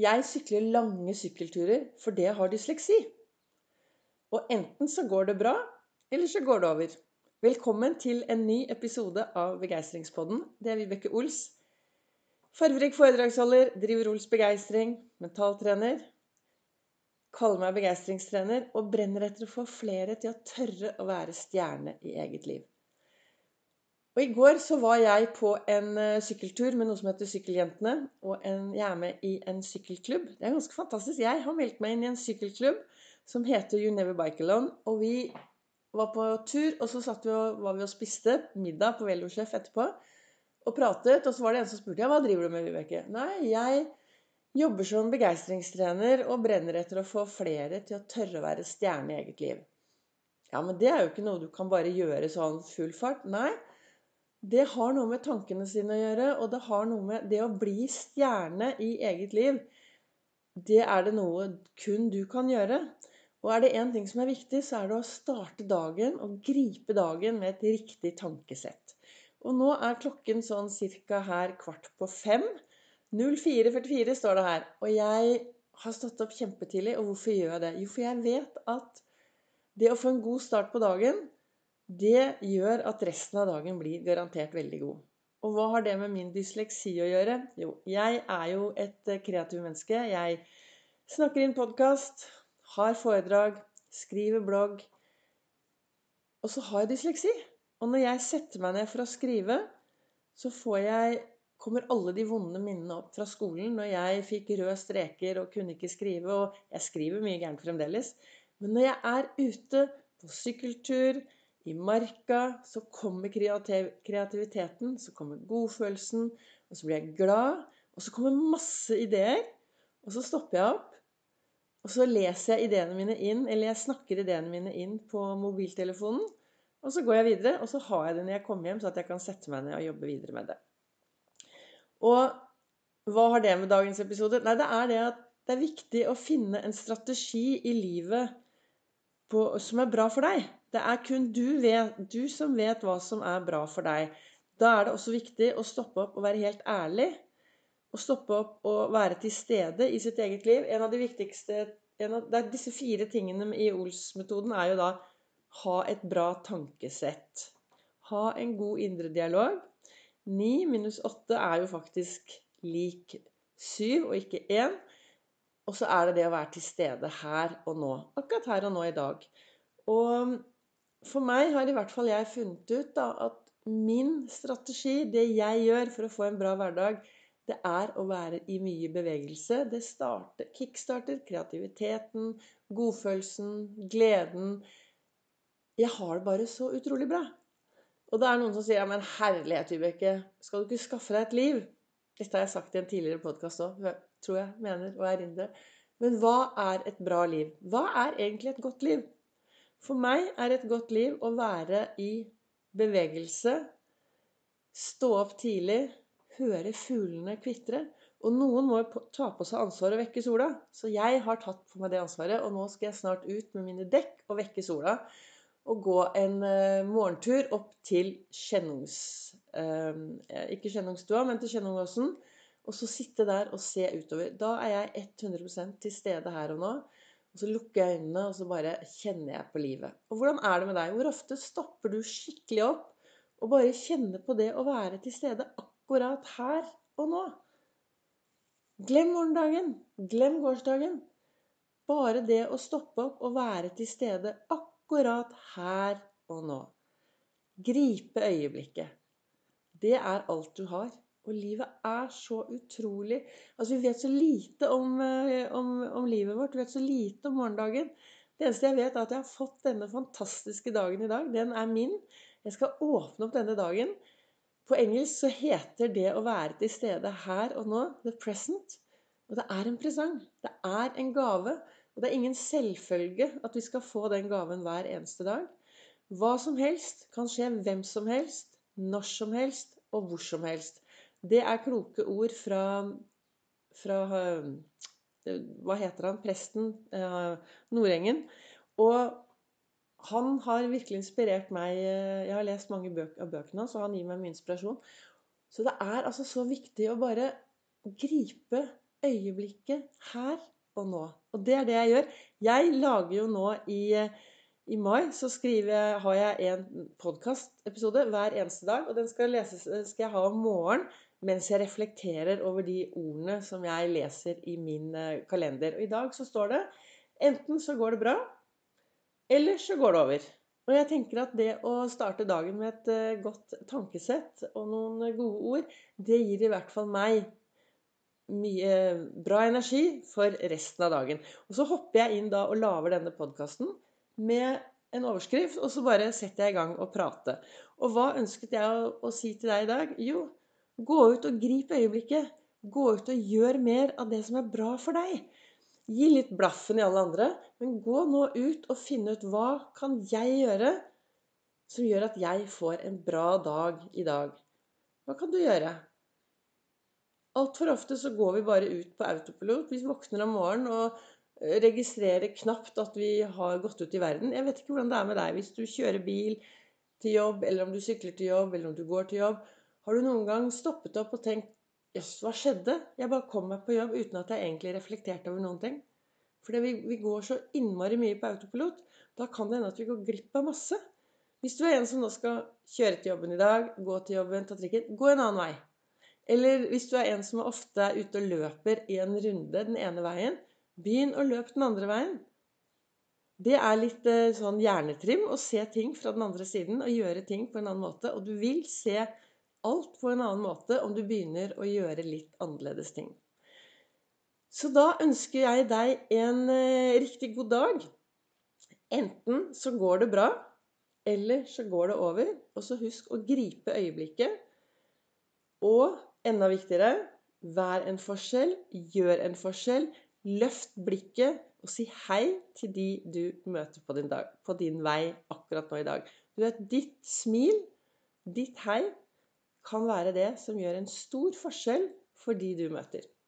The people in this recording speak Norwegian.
Jeg sykler lange sykkelturer for det har dysleksi. Og enten så går det bra, eller så går det over. Velkommen til en ny episode av Begeistringspodden. Det er Vibeke Ols. Farverik foredragsholder, driver Ols Begeistring, mentaltrener. Kaller meg begeistringstrener og brenner etter å få flere til å tørre å være stjerne i eget liv. Og I går så var jeg på en uh, sykkeltur med noe som heter Sykkeljentene. Og en, jeg er med i en sykkelklubb. Det er ganske fantastisk. Jeg har meldt meg inn i en sykkelklubb som heter You Never Bike Alone. Og vi var på tur, og så vi og, var vi og spiste middag på Velosjef etterpå. Og pratet. Og så var det en som spurte ja, hva driver du med, Vibeke. Nei, jeg jobber som begeistringstrener og brenner etter å få flere til å tørre å være stjerne i eget liv. Ja, men det er jo ikke noe du kan bare gjøre sånn full fart. Nei, det har noe med tankene sine å gjøre, og det har noe med det å bli stjerne i eget liv. Det er det noe kun du kan gjøre. Og er det én ting som er viktig, så er det å starte dagen og gripe dagen med et riktig tankesett. Og nå er klokken sånn cirka her kvart på fem. 04.44 står det her. Og jeg har stått opp kjempetidlig. Og hvorfor gjør jeg det? Jo, for jeg vet at det å få en god start på dagen, det gjør at resten av dagen blir garantert veldig god. Og hva har det med min dysleksi å gjøre? Jo, jeg er jo et eh, kreativt menneske. Jeg snakker inn podkast, har foredrag, skriver blogg. Og så har jeg dysleksi. Og når jeg setter meg ned for å skrive, så jeg kommer alle de vonde minnene opp fra skolen når jeg fikk røde streker og kunne ikke skrive. Og jeg skriver mye gærent fremdeles. Men når jeg er ute på sykkeltur, i marka så kommer kreativiteten, så kommer godfølelsen, og så blir jeg glad. Og så kommer masse ideer. Og så stopper jeg opp, og så leser jeg ideene mine inn, eller jeg snakker ideene mine inn på mobiltelefonen. Og så går jeg videre, og så har jeg det når jeg kommer hjem, så at jeg kan sette meg ned og jobbe videre med det. Og hva har det med dagens episode? Nei, det er det at det er viktig å finne en strategi i livet på, som er bra for deg. Det er kun du, vet, du, som vet hva som er bra for deg. Da er det også viktig å stoppe opp og være helt ærlig. Å stoppe opp og være til stede i sitt eget liv. En av de viktigste av, Disse fire tingene i Ols-metoden er jo da ha et bra tankesett. Ha en god indre dialog. Ni minus åtte er jo faktisk lik syv og ikke én. Og så er det det å være til stede her og nå. Akkurat her og nå i dag. Og for meg har i hvert fall jeg funnet ut da, at min strategi, det jeg gjør for å få en bra hverdag, det er å være i mye bevegelse. Det starter, kickstarter kreativiteten, godfølelsen, gleden. Jeg har det bare så utrolig bra. Og det er noen som sier ja, men herlighet, Vibeke, skal du ikke skaffe deg et liv? Dette har jeg sagt i en tidligere podkast òg tror jeg mener og erindrer. Men hva er et bra liv? Hva er egentlig et godt liv? For meg er et godt liv å være i bevegelse, stå opp tidlig, høre fuglene kvitre. Og noen må ta på seg ansvaret å vekke sola. Så jeg har tatt på meg det ansvaret, og nå skal jeg snart ut med mine dekk og vekke sola. Og gå en uh, morgentur opp til Kjennungs... Uh, ikke Kjennungstua, men til Kjennungåsen og så sitte der og se utover. Da er jeg 100% til stede her og nå. Og så lukker jeg øynene, og så bare kjenner jeg på livet. Og hvordan er det med deg? Hvor ofte stopper du skikkelig opp og bare kjenner på det å være til stede akkurat her og nå? Glem morgendagen. Glem gårsdagen. Bare det å stoppe opp og være til stede akkurat her og nå. Gripe øyeblikket. Det er alt du har. Og livet er så utrolig Altså, vi vet så lite om, eh, om, om, livet vårt. Vi vet så lite om morgendagen. Det eneste jeg vet, er at jeg har fått denne fantastiske dagen i dag. Den er min. Jeg skal åpne opp denne dagen. På engelsk så heter det å være til stede her og nå the present. Og det er en presang. Det er en gave. Og det er ingen selvfølge at vi skal få den gaven hver eneste dag. Hva som helst kan skje hvem som helst, når som helst og hvor som helst. Det er kloke ord fra, fra eh, Hva heter han? Presten eh, Nordengen. Og han har virkelig inspirert meg. Eh, jeg har lest mange bøk, av bøkene hans, og han gir meg mye inspirasjon. Så det er altså så viktig å bare gripe øyeblikket her og nå. Og det er det jeg gjør. Jeg lager jo nå i, i mai så skriver, har jeg en podkastepisode hver eneste dag. Og den skal, leses, skal jeg ha om morgenen mens jeg reflekterer over de ordene som jeg leser i min eh, kalender. Og i dag så står det enten så går det bra, eller så går det over. Og jeg tenker at det å starte dagen med et eh, godt tankesett og noen gode ord, det gir i hvert fall meg mye bra energi for resten av dagen. Og så hopper jeg inn da og lager denne podkasten med en overskrift, og så bare setter jeg i gang å prate. Og hva ønsket jeg å, å si til deg i dag? Jo, Gå ut og grip øyeblikket. Gå ut og gjør mer av det som er bra for deg. Gi litt blaffen i alle andre, men gå nå ut og finne ut hva kan jeg gjøre som gjør at jeg får en bra dag i dag. Hva kan du gjøre? Altfor ofte så går vi bare ut på autopilot. Vi våkner om morgenen og eh, registrerer knapt at vi har gått ut i verden. Jeg vet ikke hvordan det er med deg hvis du kjører bil til jobb, eller om du sykler til jobb, eller om du går til jobb. Har du noen gang stoppet opp og tenkt Jøss, hva skjedde? Jeg bare kom meg på jobb uten at jeg egentlig reflekterte over noen ting. Fordi vi, vi går så innmari mye på autopilot. Da kan det hende at vi går glipp av masse. Hvis du er en som nå skal kjøre til jobben i dag, gå til jobben, ta trikken, gå en annen vei. Eller hvis du er en som ofte er ute og løper i en runde den ene veien, begynn å løpe den andre veien. Det er litt eh, sånn hjernetrim å se ting fra den andre siden og gjøre ting på en annen måte. Og du vil se alt på en annen måte om du begynner å gjøre litt annerledes ting. Så da ønsker jeg deg en eh, riktig god dag. Enten så går det bra, eller så går det over. Og så husk å gripe øyeblikket. Og enda viktigere vær en forskjell, gjør en forskjell. Løft blikket og si hei til de du møter på din, dag, på din vei akkurat nå i dag. Du vet, ditt smil, ditt hei, kan være det som gjør en stor forskjell for de du møter.